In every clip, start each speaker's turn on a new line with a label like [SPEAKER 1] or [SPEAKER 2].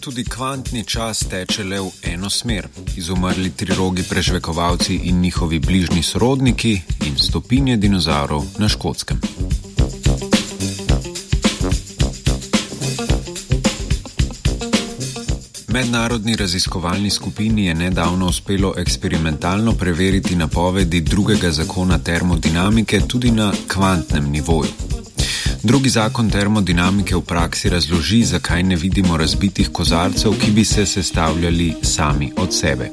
[SPEAKER 1] Tudi kvantni čas teče le v eno smer. Izumrli trirogi prežvekovalci in njihovi bližnji sorodniki in stopinje dinozaurov na škotskem. Mednarodni raziskovalni skupini je nedavno uspelo eksperimentalno preveriti napovedi drugega zakona termodinamike tudi na kvantnem nivoju. Drugi zakon termodinamike v praksi razloži, zakaj ne vidimo razbitih kozarcev, ki bi se sestavljali sami od sebe.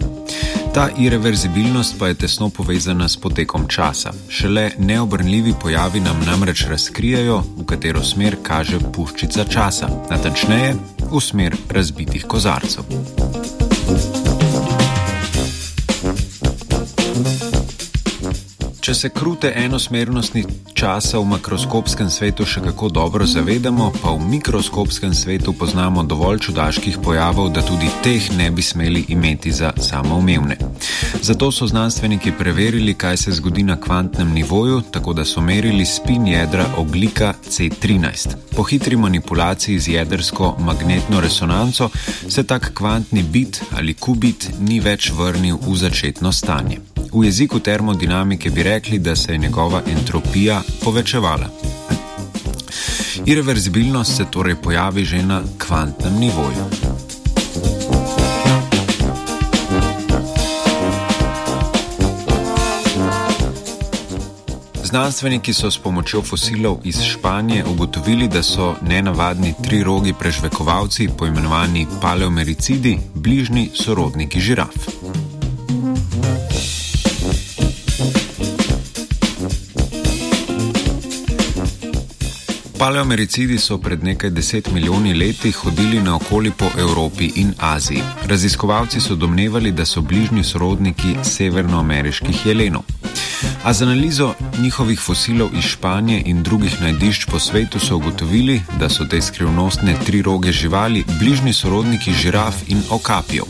[SPEAKER 1] Ta irreverzibilnost pa je tesno povezana s potekom časa. Šele neobrnljivi pojavi nam namreč razkrijajo, v katero smer kaže puščica časa, natančneje v smer razbitih kozarcev. Če se krute enosmernosti časa v makroskopskem svetu še kako dobro zavedamo, pa v mikroskopskem svetu poznamo dovolj čudaških pojavov, da tudi teh ne bi smeli imeti za samoumevne. Zato so znanstveniki preverili, kaj se zgodi na kvantnem nivoju, tako da so merili spin jedra oglika C13. Po hitri manipulaciji z jedrsko magnetno resonanco se tak kvantni bit ali kubit ni več vrnil v začetno stanje. V jeziku termodinamike bi rekli, da se je njegova entropija povečevala. Irreverzibilnost se torej pojavi že na kvantnem nivoju. Znanstveniki so s pomočjo fosilov iz Španije ugotovili, da so nenavadni trirogi prežvekovalci, poimenovani paleomericidi, bližnji sorodniki žiraf. Paleomericidi so pred nekaj deset milijoni leti hodili naokoli po Evropi in Aziji. Raziskovalci so domnevali, da so bližnji sorodniki severnoameriških jelenov. A z analizo njihovih fosilov iz Španije in drugih najdišč po svetu so ugotovili, da so te skrivnostne tri roge živali bližnji sorodniki žiraf in okapijev.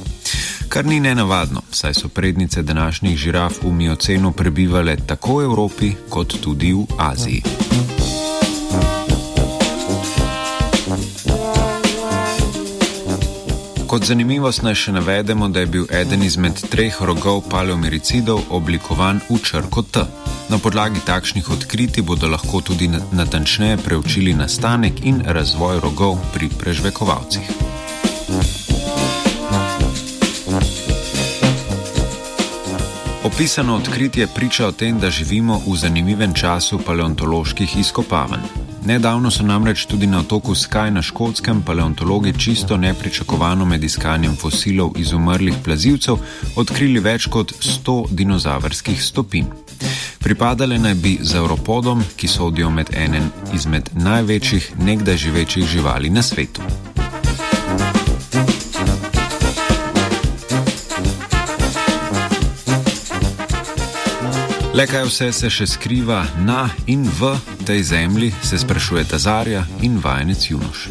[SPEAKER 1] Kar ni nenavadno, saj so prednice današnjih žiraf v miocenu prebivale tako v Evropi kot tudi v Aziji. Kot zanimivost naj še navedemo, da je bil eden izmed treh rogov paleomericidov oblikovan v črko T. Na podlagi takšnih odkritij bodo lahko tudi natančneje preučili nastanek in razvoj rogov pri prežvekovalcih. Opisano odkritje priča o tem, da živimo v zanimivem času paleontoloških izkopavanj. Nedavno so namreč tudi na otoku Skaj na škotskem paleontologi čisto nepričakovano med iskanjem fosilov izumrlih plazivcev odkrili več kot 100 dinozavrskih stopinj. Pripadale naj bi zauropodom, ki sodijo med enem izmed največjih nekdaj živečih živali na svetu. Le kaj vse se še skriva na in v tej zemlji, se sprašuje Tazarja in vajenec Junoš.